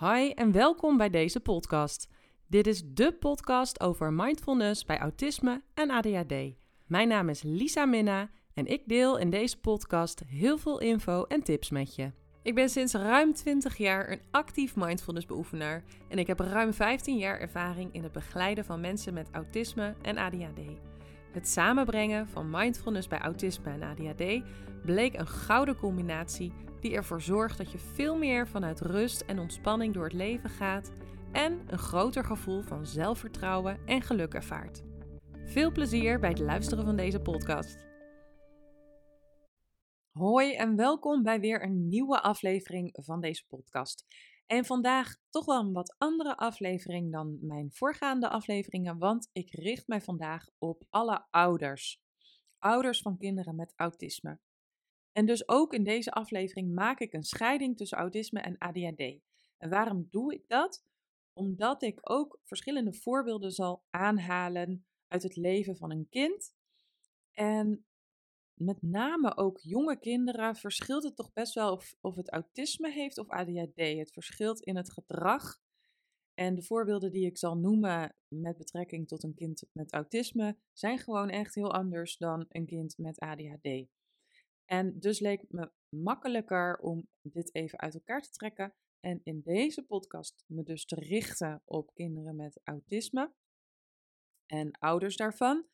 Hi en welkom bij deze podcast. Dit is de podcast over mindfulness bij autisme en ADHD. Mijn naam is Lisa Minna en ik deel in deze podcast heel veel info en tips met je. Ik ben sinds ruim 20 jaar een actief mindfulness beoefenaar en ik heb ruim 15 jaar ervaring in het begeleiden van mensen met autisme en ADHD. Het samenbrengen van mindfulness bij autisme en ADHD bleek een gouden combinatie die ervoor zorgt dat je veel meer vanuit rust en ontspanning door het leven gaat en een groter gevoel van zelfvertrouwen en geluk ervaart. Veel plezier bij het luisteren van deze podcast. Hoi en welkom bij weer een nieuwe aflevering van deze podcast. En vandaag toch wel een wat andere aflevering dan mijn voorgaande afleveringen, want ik richt mij vandaag op alle ouders. Ouders van kinderen met autisme. En dus ook in deze aflevering maak ik een scheiding tussen autisme en ADHD. En waarom doe ik dat? Omdat ik ook verschillende voorbeelden zal aanhalen uit het leven van een kind. En met name ook jonge kinderen verschilt het toch best wel of, of het autisme heeft of ADHD. Het verschilt in het gedrag. En de voorbeelden die ik zal noemen met betrekking tot een kind met autisme zijn gewoon echt heel anders dan een kind met ADHD. En dus leek me makkelijker om dit even uit elkaar te trekken en in deze podcast me dus te richten op kinderen met autisme en ouders daarvan.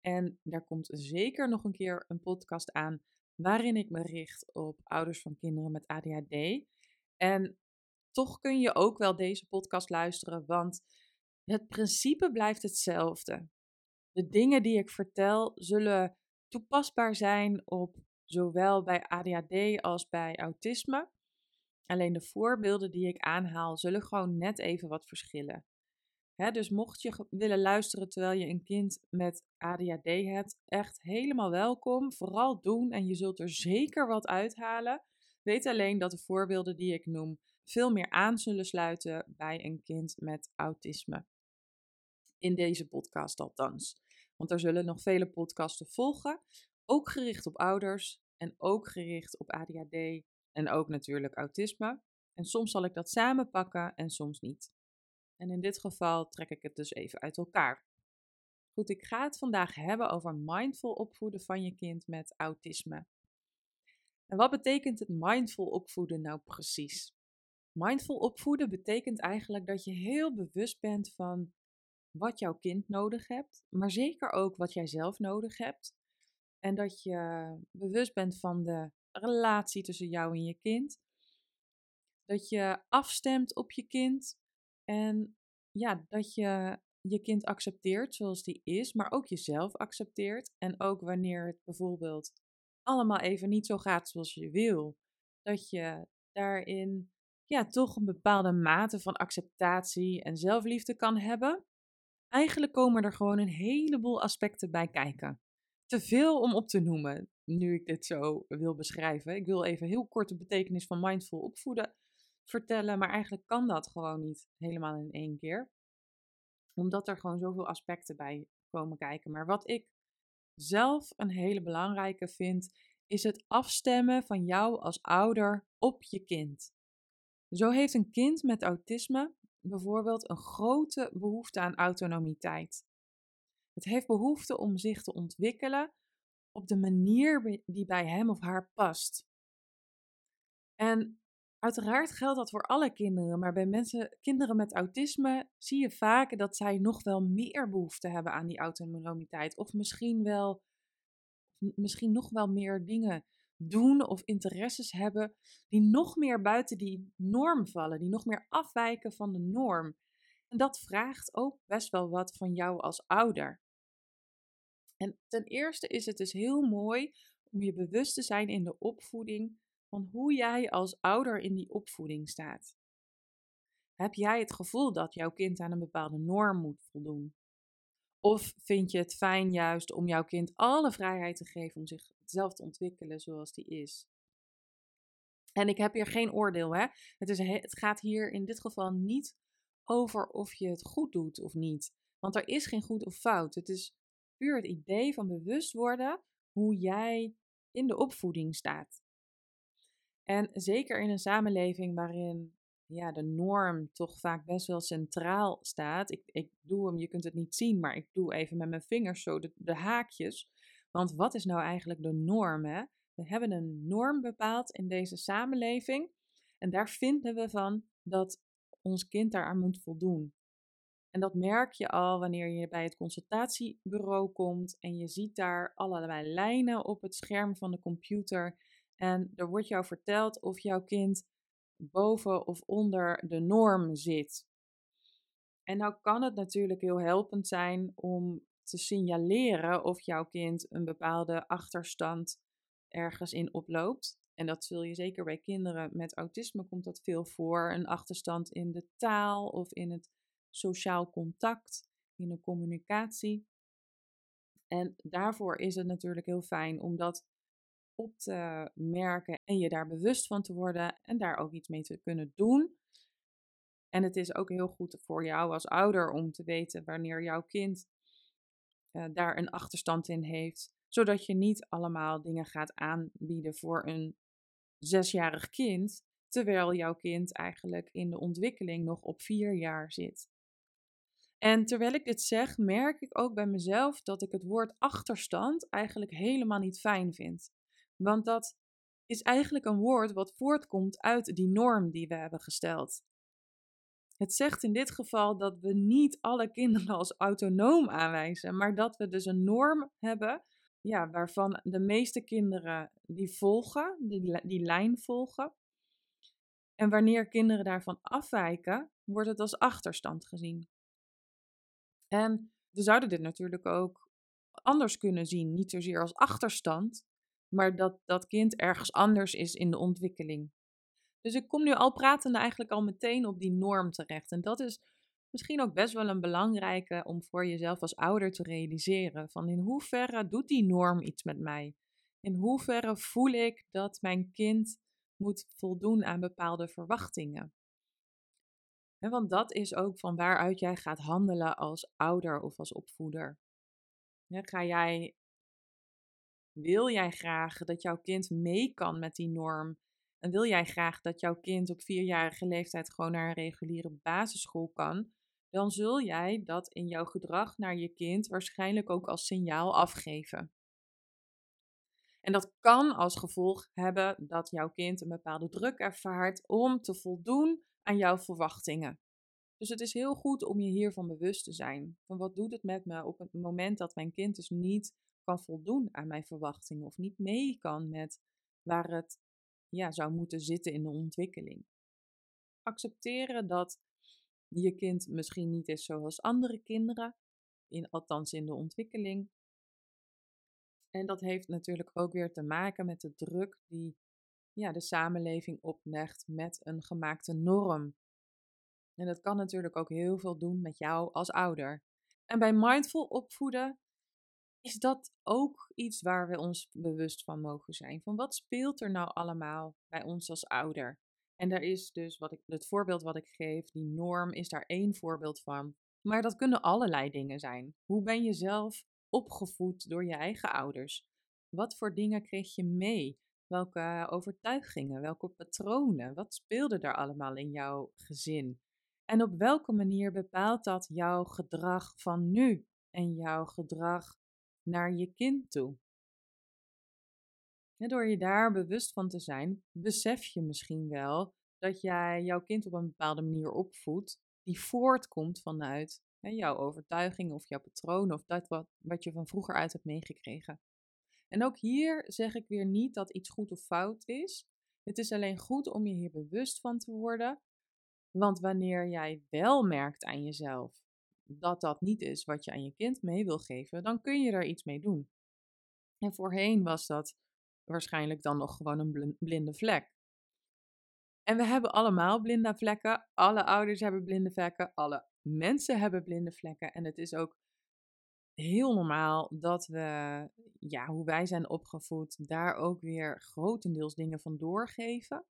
En daar komt zeker nog een keer een podcast aan waarin ik me richt op ouders van kinderen met ADHD. En toch kun je ook wel deze podcast luisteren, want het principe blijft hetzelfde. De dingen die ik vertel zullen toepasbaar zijn op zowel bij ADHD als bij autisme. Alleen de voorbeelden die ik aanhaal zullen gewoon net even wat verschillen. dus mocht je willen luisteren terwijl je een kind met ADHD hebt, echt helemaal welkom. Vooral doen en je zult er zeker wat uithalen. Weet alleen dat de voorbeelden die ik noem veel meer aan zullen sluiten bij een kind met autisme. In deze podcast althans. Want er zullen nog vele podcasten volgen ook gericht op ouders en ook gericht op ADHD en ook natuurlijk autisme. En soms zal ik dat samenpakken en soms niet. En in dit geval trek ik het dus even uit elkaar. Goed, ik ga het vandaag hebben over mindful opvoeden van je kind met autisme. En wat betekent het mindful opvoeden nou precies? Mindful opvoeden betekent eigenlijk dat je heel bewust bent van wat jouw kind nodig hebt, maar zeker ook wat jij zelf nodig hebt. En dat je bewust bent van de relatie tussen jou en je kind. Dat je afstemt op je kind. En ja, dat je je kind accepteert zoals die is, maar ook jezelf accepteert. En ook wanneer het bijvoorbeeld allemaal even niet zo gaat zoals je wil, dat je daarin ja, toch een bepaalde mate van acceptatie en zelfliefde kan hebben. Eigenlijk komen er gewoon een heleboel aspecten bij kijken te veel om op te noemen, nu ik dit zo wil beschrijven. Ik wil even heel kort de betekenis van mindful opvoeden vertellen, maar eigenlijk kan dat gewoon niet helemaal in één keer. Omdat er gewoon zoveel aspecten bij komen kijken. Maar wat ik zelf een hele belangrijke vind, is het afstemmen van jou als ouder op je kind. Zo heeft een kind met autisme bijvoorbeeld een grote behoefte aan autonomiteit. Het heeft behoefte om zich te ontwikkelen op de manier die bij hem of haar past. En uiteraard geldt dat voor alle kinderen, maar bij mensen, kinderen met autisme zie je vaak dat zij nog wel meer behoefte hebben aan die autonomiteit. Of misschien wel, misschien nog wel meer dingen doen of interesses hebben die nog meer buiten die norm vallen, die nog meer afwijken van de norm. En dat vraagt ook best wel wat van jou als ouder. En ten eerste is het dus heel mooi om je bewust te zijn in de opvoeding van hoe jij als ouder in die opvoeding staat. Heb jij het gevoel dat jouw kind aan een bepaalde norm moet voldoen? Of vind je het fijn juist om jouw kind alle vrijheid te geven om zichzelf te ontwikkelen zoals die is? En ik heb hier geen oordeel, hè? Het, is, het gaat hier in dit geval niet over of je het goed doet of niet. Want er is geen goed of fout. Het is puur het idee van bewust worden hoe jij in de opvoeding staat. En zeker in een samenleving waarin ja, de norm toch vaak best wel centraal staat. Ik, ik doe hem, je kunt het niet zien, maar ik doe even met mijn vingers zo de, de haakjes. Want wat is nou eigenlijk de norm? Hè? We hebben een norm bepaald in deze samenleving. En daar vinden we van dat ons kind daaraan moet voldoen. En dat merk je al wanneer je bij het consultatiebureau komt en je ziet daar allerlei lijnen op het scherm van de computer. En er wordt jou verteld of jouw kind boven of onder de norm zit. En nou kan het natuurlijk heel helpend zijn om te signaleren of jouw kind een bepaalde achterstand ergens in oploopt. En dat zul je zeker bij kinderen met autisme komt dat veel voor. Een achterstand in de taal of in het sociaal contact, in de communicatie. En daarvoor is het natuurlijk heel fijn om dat op te merken en je daar bewust van te worden en daar ook iets mee te kunnen doen. En het is ook heel goed voor jou als ouder om te weten wanneer jouw kind uh, daar een achterstand in heeft, zodat je niet allemaal dingen gaat aanbieden voor een zesjarig kind, terwijl jouw kind eigenlijk in de ontwikkeling nog op vier jaar zit. En terwijl ik dit zeg, merk ik ook bij mezelf dat ik het woord achterstand eigenlijk helemaal niet fijn vind. Want dat is eigenlijk een woord wat voortkomt uit die norm die we hebben gesteld. Het zegt in dit geval dat we niet alle kinderen als autonoom aanwijzen, maar dat we dus een norm hebben ja, waarvan de meeste kinderen die volgen, die, die lijn volgen. En wanneer kinderen daarvan afwijken, wordt het als achterstand gezien. En we zouden dit natuurlijk ook anders kunnen zien, niet zozeer als achterstand, maar dat dat kind ergens anders is in de ontwikkeling. Dus ik kom nu al pratende eigenlijk al meteen op die norm terecht. En dat is misschien ook best wel een belangrijke om voor jezelf als ouder te realiseren. Van in hoeverre doet die norm iets met mij? In hoeverre voel ik dat mijn kind moet voldoen aan bepaalde verwachtingen? want dat is ook van waaruit jij gaat handelen als ouder of als opvoeder. ga jij, wil jij graag dat jouw kind mee kan met die norm? En wil jij graag dat jouw kind op vierjarige leeftijd gewoon naar een reguliere basisschool kan? Dan zul jij dat in jouw gedrag naar je kind waarschijnlijk ook als signaal afgeven. En dat kan als gevolg hebben dat jouw kind een bepaalde druk ervaart om te voldoen aan jouw verwachtingen. Dus het is heel goed om je hiervan bewust te zijn. Van wat doet het met me op het moment dat mijn kind dus niet kan voldoen aan mijn verwachtingen of niet mee kan met waar het ja, zou moeten zitten in de ontwikkeling. Accepteren dat je kind misschien niet is zoals andere kinderen, in, althans in de ontwikkeling. En dat heeft natuurlijk ook weer te maken met de druk die ja, de samenleving oplegt met een gemaakte norm. En dat kan natuurlijk ook heel veel doen met jou als ouder. En bij mindful opvoeden is dat ook iets waar we ons bewust van mogen zijn. Van wat speelt er nou allemaal bij ons als ouder? En daar is dus wat ik, het voorbeeld wat ik geef, die norm, is daar één voorbeeld van. Maar dat kunnen allerlei dingen zijn. Hoe ben je zelf opgevoed door je eigen ouders? Wat voor dingen kreeg je mee? Welke overtuigingen, welke patronen, wat speelde daar allemaal in jouw gezin? En op welke manier bepaalt dat jouw gedrag van nu en jouw gedrag naar je kind toe? Door je daar bewust van te zijn, besef je misschien wel dat jij jouw kind op een bepaalde manier opvoedt, die voortkomt vanuit hè, jouw overtuiging of jouw patroon of dat wat, wat je van vroeger uit hebt meegekregen. En ook hier zeg ik weer niet dat iets goed of fout is. Het is alleen goed om je hier bewust van te worden. Want wanneer jij wel merkt aan jezelf dat dat niet is wat je aan je kind mee wil geven, dan kun je er iets mee doen. En voorheen was dat waarschijnlijk dan nog gewoon een blinde vlek. En we hebben allemaal blinde vlekken. Alle ouders hebben blinde vlekken. Alle mensen hebben blinde vlekken. En het is ook heel normaal dat we, ja, hoe wij zijn opgevoed, daar ook weer grotendeels dingen van doorgeven.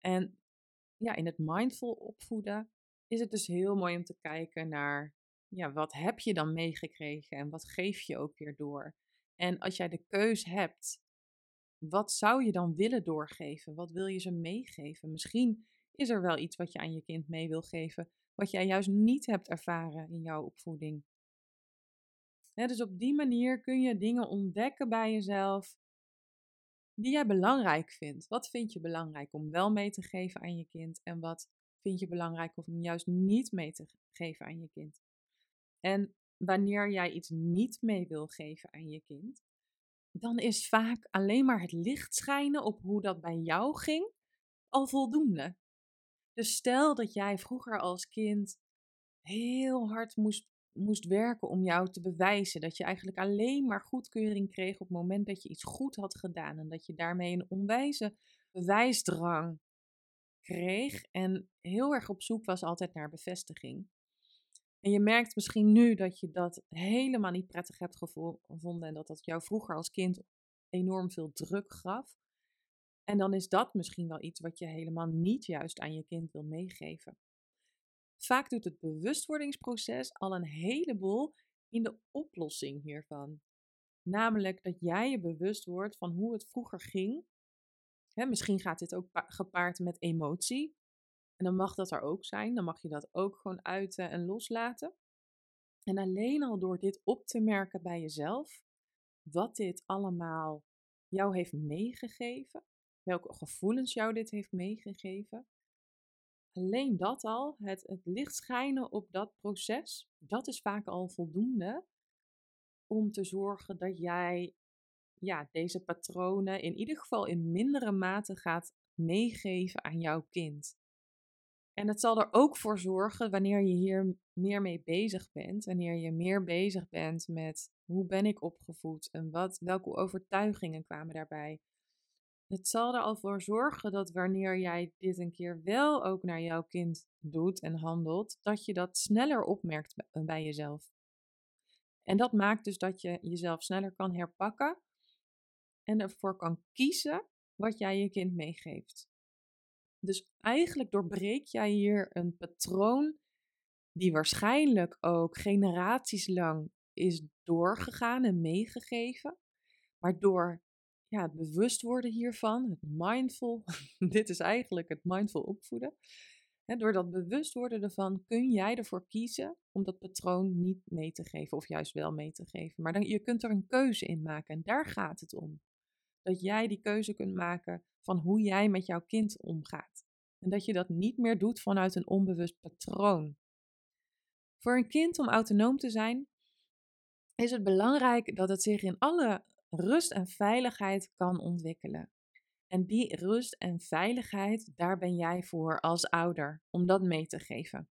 En ja, in het mindful opvoeden is het dus heel mooi om te kijken naar, ja, wat heb je dan meegekregen en wat geef je ook weer door. En als jij de keus hebt, wat zou je dan willen doorgeven? Wat wil je ze meegeven? Misschien is er wel iets wat je aan je kind mee wil geven, wat jij juist niet hebt ervaren in jouw opvoeding? dus op die manier kun je dingen ontdekken bij jezelf die jij belangrijk vindt. Wat vind je belangrijk om wel mee te geven aan je kind en wat vind je belangrijk om juist niet mee te geven aan je kind? En wanneer jij iets niet mee wil geven aan je kind, dan is vaak alleen maar het licht schijnen op hoe dat bij jou ging al voldoende. Dus stel dat jij vroeger als kind heel hard moest, moest werken om jou te bewijzen dat je eigenlijk alleen maar goedkeuring kreeg op het moment dat je iets goed had gedaan en dat je daarmee een onwijze bewijsdrang kreeg en heel erg op zoek was altijd naar bevestiging. En je merkt misschien nu dat je dat helemaal niet prettig hebt gevonden en dat dat jou vroeger als kind enorm veel druk gaf. En dan is dat misschien wel iets wat je helemaal niet juist aan je kind wil meegeven. Vaak doet het bewustwordingsproces al een heleboel in de oplossing hiervan. Namelijk dat jij je bewust wordt van hoe het vroeger ging. misschien gaat dit ook gepaard met emotie. En dan mag dat er ook zijn. Dan mag je dat ook gewoon uiten en loslaten. En alleen al door dit op te merken bij jezelf, wat dit allemaal jou heeft meegegeven, welke gevoelens jou dit heeft meegegeven. Alleen dat al, het, het licht schijnen op dat proces, dat is vaak al voldoende om te zorgen dat jij ja, deze patronen in ieder geval in mindere mate gaat meegeven aan jouw kind. En het zal er ook voor zorgen, wanneer je hier meer mee bezig bent, wanneer je meer bezig bent met hoe ben ik opgevoed en wat, welke overtuigingen kwamen daarbij. Het zal er al voor zorgen dat wanneer jij dit een keer wel ook naar jouw kind doet en handelt, dat je dat sneller opmerkt bij jezelf. En dat maakt dus dat je jezelf sneller kan herpakken en ervoor kan kiezen wat jij je kind meegeeft. Dus eigenlijk doorbreek jij hier een patroon die waarschijnlijk ook generaties lang is doorgegaan en meegegeven. Maar door ja, het bewust worden hiervan, het mindful, dit is eigenlijk het mindful opvoeden. Door dat bewust worden ervan kun jij ervoor kiezen om dat patroon niet mee te geven of juist wel mee te geven. Maar dan, je kunt er een keuze in maken en daar gaat het om. Dat jij die keuze kunt maken van hoe jij met jouw kind omgaat. En dat je dat niet meer doet vanuit een onbewust patroon. Voor een kind om autonoom te zijn, is het belangrijk dat het zich in alle rust en veiligheid kan ontwikkelen. En die rust en veiligheid, daar ben jij voor als ouder, om dat mee te geven.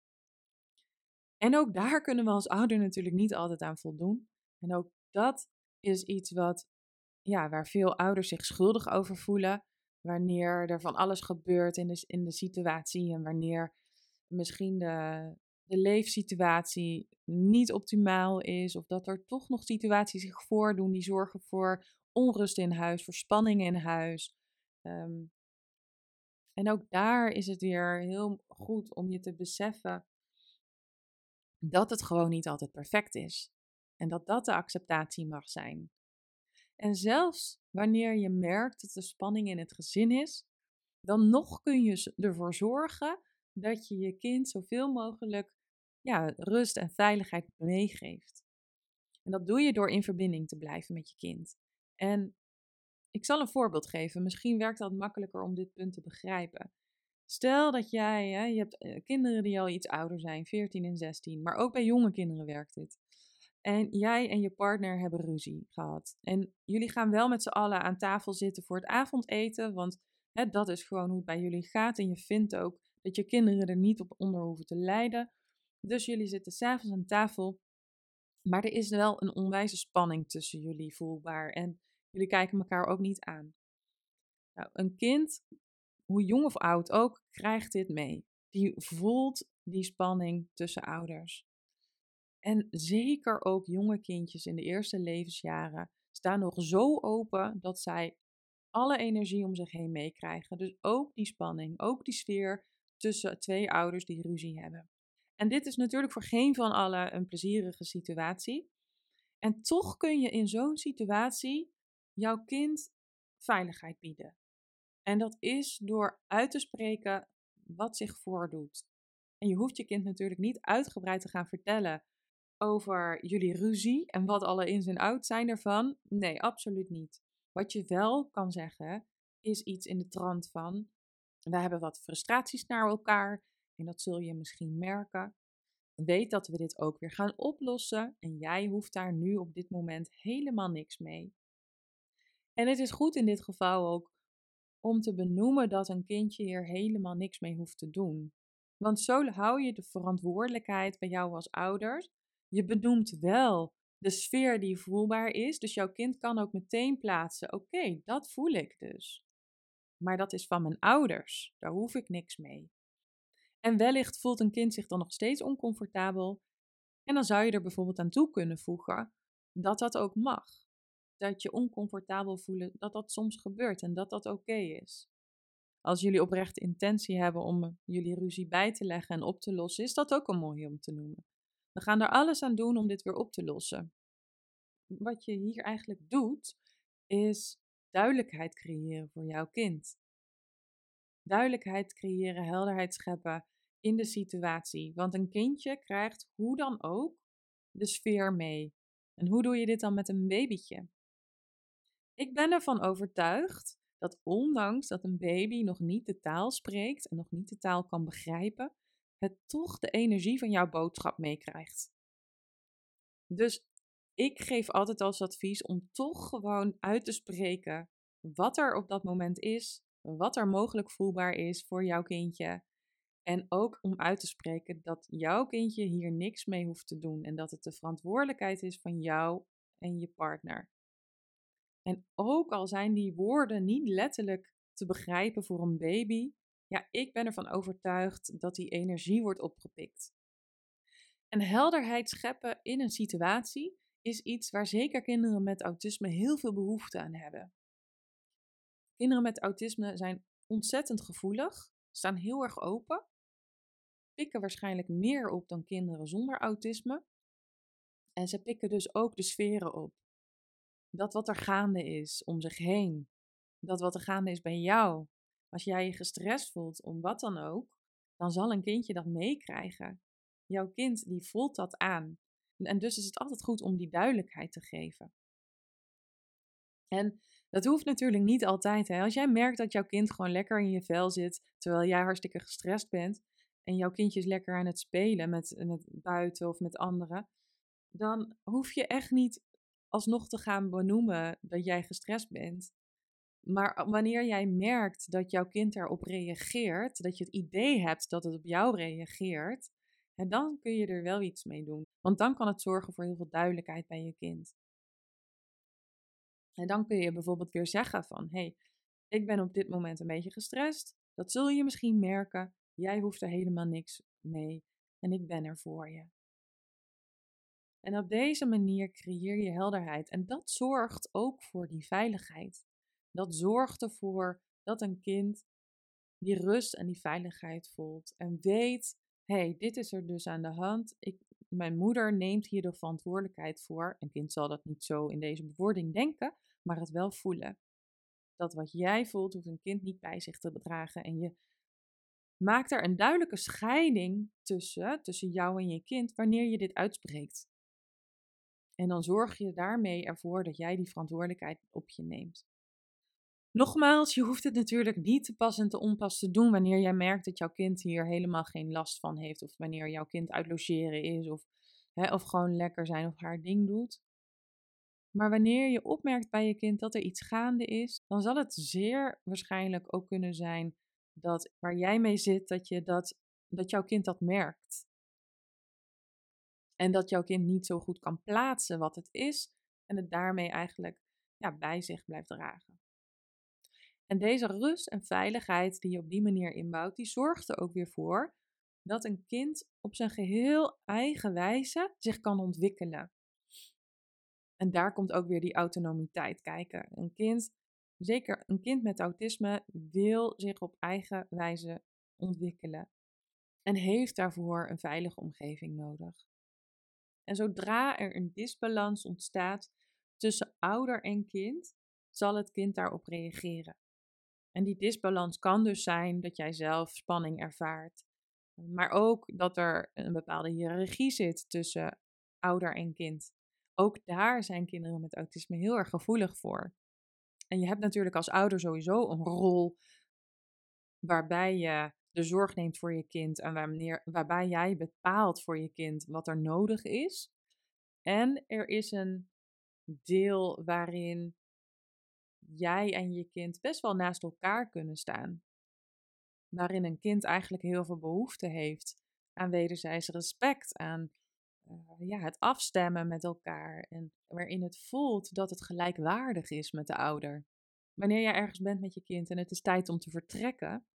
En ook daar kunnen we als ouder natuurlijk niet altijd aan voldoen. En ook dat is iets wat, ja, waar veel ouders zich schuldig over voelen wanneer er van alles gebeurt in de, in de situatie en wanneer misschien de, de leefsituatie niet optimaal is of dat er toch nog situaties zich voordoen die zorgen voor onrust in huis, voor spanning in huis. Ehm, en ook daar is het weer heel goed om je te beseffen dat het gewoon niet altijd perfect is. En dat dat de acceptatie mag zijn. En zelfs wanneer je merkt dat er spanning in het gezin is, dan nog kun je ervoor zorgen dat je je kind zoveel mogelijk ja, rust en veiligheid meegeeft. En dat doe je door in verbinding te blijven met je kind. En ik zal een voorbeeld geven. Misschien werkt dat makkelijker om dit punt te begrijpen. Stel dat jij, hè, je hebt eh, kinderen die al iets ouder zijn, 14 en 16, maar ook bij jonge kinderen werkt dit. En jij en je partner hebben ruzie gehad. En jullie gaan wel met z'n allen aan tafel zitten voor het avondeten. Want hè, dat is gewoon hoe het bij jullie gaat. En je vindt ook dat je kinderen er niet op onder hoeven te lijden. Dus jullie zitten s'avonds aan tafel. Maar er is wel een onwijze spanning tussen jullie voelbaar. En jullie kijken elkaar ook niet aan. Nou, een kind, hoe jong of oud ook, krijgt dit mee. Die voelt die spanning tussen ouders. En zeker ook jonge kindjes in de eerste levensjaren staan nog zo open dat zij alle energie om zich heen meekrijgen. Dus ook die spanning, ook die sfeer tussen twee ouders die ruzie hebben. En dit is natuurlijk voor geen van allen een plezierige situatie. En toch kun je in zo'n situatie jouw kind veiligheid bieden. En dat is door uit te spreken wat zich voordoet. En je hoeft je kind natuurlijk niet uitgebreid te gaan vertellen over jullie ruzie en wat alle ins en outs zijn ervan. Nee, absoluut niet. Wat je wel kan zeggen, is iets in de trant van: we hebben wat frustraties naar elkaar en dat zul je misschien merken. Weet dat we dit ook weer gaan oplossen en jij hoeft daar nu op dit moment helemaal niks mee. En het is goed in dit geval ook om te benoemen dat een kindje hier helemaal niks mee hoeft te doen. Want zo hou je de verantwoordelijkheid bij jou als ouders. Je benoemt wel de sfeer die voelbaar is, dus jouw kind kan ook meteen plaatsen: oké, dat voel ik dus. Maar dat is van mijn ouders, daar hoef ik niks mee. En wellicht voelt een kind zich dan nog steeds oncomfortabel. En dan zou je er bijvoorbeeld aan toe kunnen voegen dat dat ook mag. Dat je oncomfortabel voelen, dat dat soms gebeurt en dat dat oké is. Als jullie oprecht intentie hebben om jullie ruzie bij te leggen en op te lossen, is dat ook een mooie om te noemen. We gaan er alles aan doen om dit weer op te lossen. Wat je hier eigenlijk doet, is duidelijkheid creëren voor jouw kind. Duidelijkheid creëren, helderheid scheppen in de situatie. Want een kindje krijgt hoe dan ook de sfeer mee. En hoe doe je dit dan met een babytje? Ik ben ervan overtuigd dat ondanks dat een baby nog niet de taal spreekt en nog niet de taal kan begrijpen, het toch de energie van jouw boodschap meekrijgt. Dus ik geef altijd als advies om toch gewoon uit te spreken wat er op dat moment is, wat er mogelijk voelbaar is voor jouw kindje. En ook om uit te spreken dat jouw kindje hier niks mee hoeft te doen en dat het de verantwoordelijkheid is van jou en je partner. En ook al zijn die woorden niet letterlijk te begrijpen voor een baby, ja, ik ben ervan overtuigd dat die energie wordt opgepikt. En helderheid scheppen in een situatie is iets waar zeker kinderen met autisme heel veel behoefte aan hebben. Kinderen met autisme zijn ontzettend gevoelig, staan heel erg open, pikken waarschijnlijk meer op dan kinderen zonder autisme. En ze pikken dus ook de sferen op. Dat wat er gaande is om zich heen, dat wat er gaande is bij jou. Als jij je gestrest voelt om wat dan ook, dan zal een kindje dat meekrijgen. Jouw kind die voelt dat aan. En dus is het altijd goed om die duidelijkheid te geven. En dat hoeft natuurlijk niet altijd. Hè. Als jij merkt dat jouw kind gewoon lekker in je vel zit, terwijl jij hartstikke gestrest bent, en jouw kindje is lekker aan het spelen met, met buiten of met anderen, dan hoef je echt niet alsnog te gaan benoemen dat jij gestrest bent. Maar wanneer jij merkt dat jouw kind erop reageert, dat je het idee hebt dat het op jou reageert, dan kun je er wel iets mee doen. Want dan kan het zorgen voor heel veel duidelijkheid bij je kind. En dan kun je bijvoorbeeld weer zeggen van, hé, hey, ik ben op dit moment een beetje gestrest. Dat zul je misschien merken. Jij hoeft er helemaal niks mee. En ik ben er voor je. En op deze manier creëer je helderheid. En dat zorgt ook voor die veiligheid. Dat zorgt ervoor dat een kind die rust en die veiligheid voelt. En weet, hé, hey, dit is er dus aan de hand. Ik, mijn moeder neemt hier de verantwoordelijkheid voor. Een kind zal dat niet zo in deze bewoording denken, maar het wel voelen. Dat wat jij voelt, hoeft een kind niet bij zich te bedragen. En je maakt er een duidelijke scheiding tussen, tussen jou en je kind, wanneer je dit uitspreekt. En dan zorg je daarmee ervoor dat jij die verantwoordelijkheid op je neemt. Nogmaals, je hoeft het natuurlijk niet te pas en te onpas te doen wanneer jij merkt dat jouw kind hier helemaal geen last van heeft. Of wanneer jouw kind uit logeren is of, hè, of gewoon lekker zijn of haar ding doet. Maar wanneer je opmerkt bij je kind dat er iets gaande is, dan zal het zeer waarschijnlijk ook kunnen zijn dat waar jij mee zit, dat, je dat, dat jouw kind dat merkt. En dat jouw kind niet zo goed kan plaatsen wat het is en het daarmee eigenlijk ja, bij zich blijft dragen. En deze rust en veiligheid die je op die manier inbouwt, die zorgt er ook weer voor dat een kind op zijn geheel eigen wijze zich kan ontwikkelen. En daar komt ook weer die autonomiteit kijken. Een kind, zeker een kind met autisme, wil zich op eigen wijze ontwikkelen en heeft daarvoor een veilige omgeving nodig. En zodra er een disbalans ontstaat tussen ouder en kind, zal het kind daarop reageren. En die disbalans kan dus zijn dat jij zelf spanning ervaart, maar ook dat er een bepaalde hiërarchie zit tussen ouder en kind. Ook daar zijn kinderen met autisme heel erg gevoelig voor. En je hebt natuurlijk als ouder sowieso een rol waarbij je de zorg neemt voor je kind en waarbij jij bepaalt voor je kind wat er nodig is. En er is een deel waarin jij en je kind best wel naast elkaar kunnen staan. Waarin een kind eigenlijk heel veel behoefte heeft aan wederzijds respect, aan uh, ja, het afstemmen met elkaar. En waarin het voelt dat het gelijkwaardig is met de ouder. Wanneer jij ergens bent met je kind en het is tijd om te vertrekken,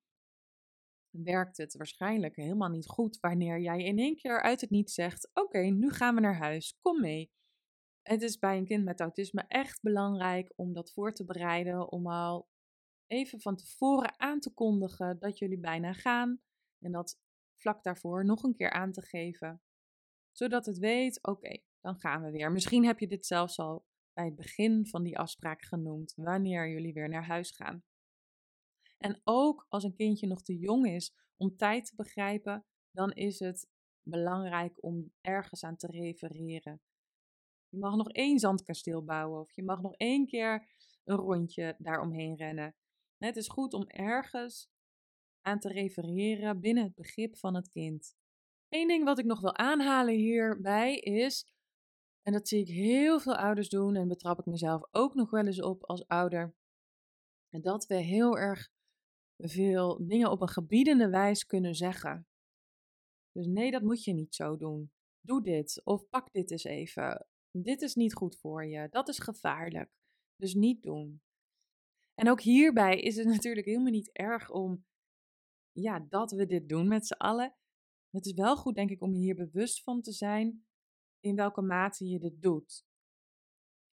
werkt het waarschijnlijk helemaal niet goed wanneer jij in één keer uit het niet zegt: Oké, nu gaan we naar huis, kom mee. Het is bij een kind met autisme echt belangrijk om dat voor te bereiden, om al even van tevoren aan te kondigen dat jullie bijna gaan en dat vlak daarvoor nog een keer aan te geven, zodat het weet: Oké, dan gaan we weer. Misschien heb je dit zelfs al bij het begin van die afspraak genoemd, wanneer jullie weer naar huis gaan. En ook als een kindje nog te jong is om tijd te begrijpen, dan is het belangrijk om ergens aan te refereren. Je mag nog één zandkasteel bouwen of je mag nog één keer een rondje daaromheen rennen. Het is goed om ergens aan te refereren binnen het begrip van het kind. Eén ding wat ik nog wil aanhalen hierbij is, en dat zie ik heel veel ouders doen en betrap ik mezelf ook nog wel eens op als ouder, dat we heel erg veel dingen op een gebiedende wijze kunnen zeggen. Dus nee, dat moet je niet zo doen. Doe dit of pak dit eens even. Dit is niet goed voor je. Dat is gevaarlijk. Dus niet doen. En ook hierbij is het natuurlijk helemaal niet erg om, ja, dat we dit doen met z'n allen. Het is wel goed, denk ik, om je hier bewust van te zijn in welke mate je dit doet.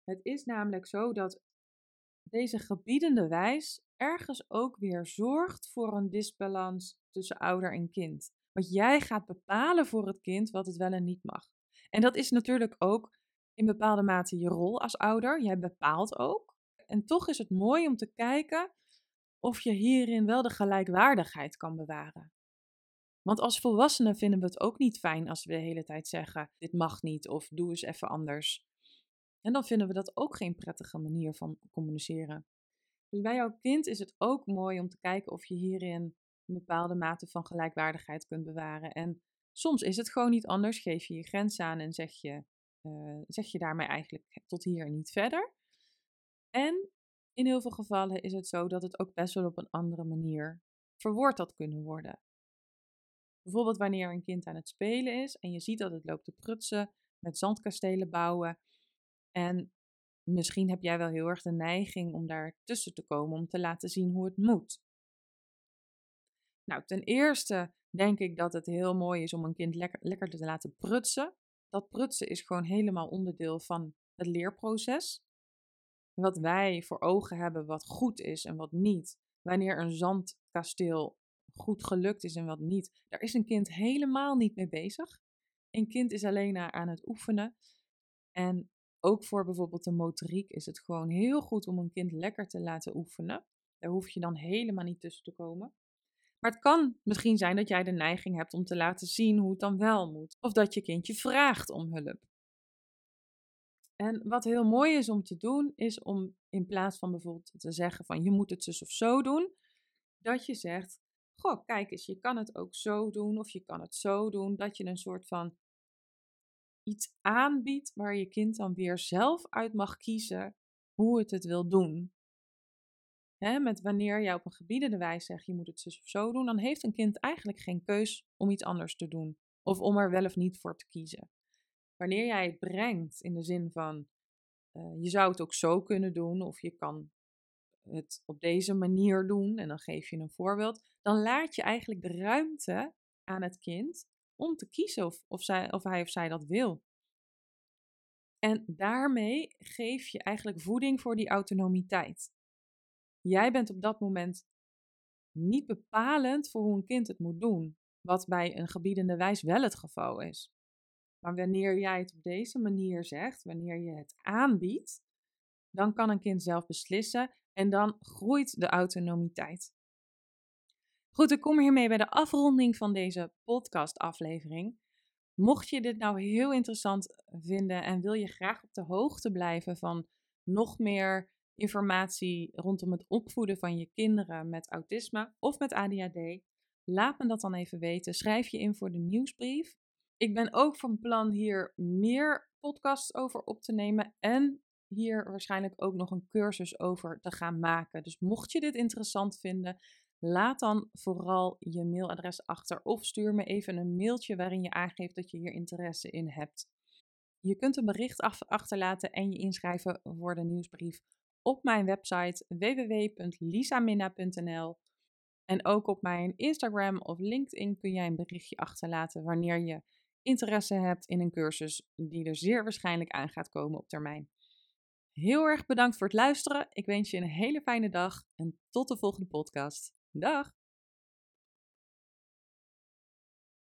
Het is namelijk zo dat deze gebiedende wijs ergens ook weer zorgt voor een disbalans tussen ouder en kind. Want jij gaat bepalen voor het kind wat het wel en niet mag. En dat is natuurlijk ook in bepaalde mate je rol als ouder. Jij bepaalt ook. En toch is het mooi om te kijken of je hierin wel de gelijkwaardigheid kan bewaren. Want als volwassenen vinden we het ook niet fijn als we de hele tijd zeggen: dit mag niet of doe eens even anders. En dan vinden we dat ook geen prettige manier van communiceren. Dus bij jouw kind is het ook mooi om te kijken of je hierin een bepaalde mate van gelijkwaardigheid kunt bewaren. En soms is het gewoon niet anders. Geef je je grens aan en zeg je, uh, zeg je daarmee eigenlijk tot hier niet verder. En in heel veel gevallen is het zo dat het ook best wel op een andere manier verwoord had kunnen worden. Bijvoorbeeld wanneer een kind aan het spelen is en je ziet dat het loopt te prutsen, met zandkastelen bouwen. En misschien heb jij wel heel erg de neiging om daar tussen te komen, om te laten zien hoe het moet. Nou, ten eerste denk ik dat het heel mooi is om een kind lekker, lekker te laten prutsen. Dat prutsen is gewoon helemaal onderdeel van het leerproces. Wat wij voor ogen hebben, wat goed is en wat niet. Wanneer een zandkasteel goed gelukt is en wat niet, daar is een kind helemaal niet mee bezig. Een kind is alleen aan het oefenen. En ook voor bijvoorbeeld de motoriek is het gewoon heel goed om een kind lekker te laten oefenen. Daar hoef je dan helemaal niet tussen te komen. Maar het kan misschien zijn dat jij de neiging hebt om te laten zien hoe het dan wel moet. Of dat je kindje vraagt om hulp. En wat heel mooi is om te doen, is om in plaats van bijvoorbeeld te zeggen van je moet het zus of zo doen, dat je zegt, goh, kijk eens, je kan het ook zo doen of je kan het zo doen. Dat je een soort van iets aanbiedt waar je kind dan weer zelf uit mag kiezen hoe het het wil doen. Met wanneer jij op een gebiedende wijze zegt je moet het zus of zo doen, dan heeft een kind eigenlijk geen keus om iets anders te doen. Of om er wel of niet voor te kiezen. Wanneer jij het brengt in de zin van uh, je zou het ook zo kunnen doen, of je kan het op deze manier doen, en dan geef je een voorbeeld, dan laat je eigenlijk de ruimte aan het kind om te kiezen of, of, zij, of hij of zij dat wil. En daarmee geef je eigenlijk voeding voor die autonomiteit. Jij bent op dat moment niet bepalend voor hoe een kind het moet doen, wat bij een gebiedende wijs wel het geval is. Maar wanneer jij het op deze manier zegt, wanneer je het aanbiedt, dan kan een kind zelf beslissen En dan groeit de autonomiteit. Goed, ik kom hiermee bij de afronding van deze podcastaflevering. Mocht je dit nou heel interessant vinden en wil je graag op de hoogte blijven van nog meer informatie rondom het opvoeden van je kinderen met autisme of met ADHD, laat me dat dan even weten. Schrijf je in voor de nieuwsbrief. Ik ben ook van plan hier meer podcasts over op te nemen en hier waarschijnlijk ook nog een cursus over te gaan maken. Dus mocht je dit interessant vinden, laat dan vooral je mailadres achter of stuur me even een mailtje waarin je aangeeft dat je hier interesse in hebt. Je kunt een bericht achterlaten en je inschrijven voor de nieuwsbrief op mijn website www.lisaminna.nl. En ook op mijn Instagram of LinkedIn kun jij een berichtje achterlaten wanneer je interesse hebt in een cursus die er zeer waarschijnlijk aan gaat komen op termijn. Heel erg bedankt voor het luisteren. Ik wens je een hele fijne dag en tot de volgende podcast. Dag!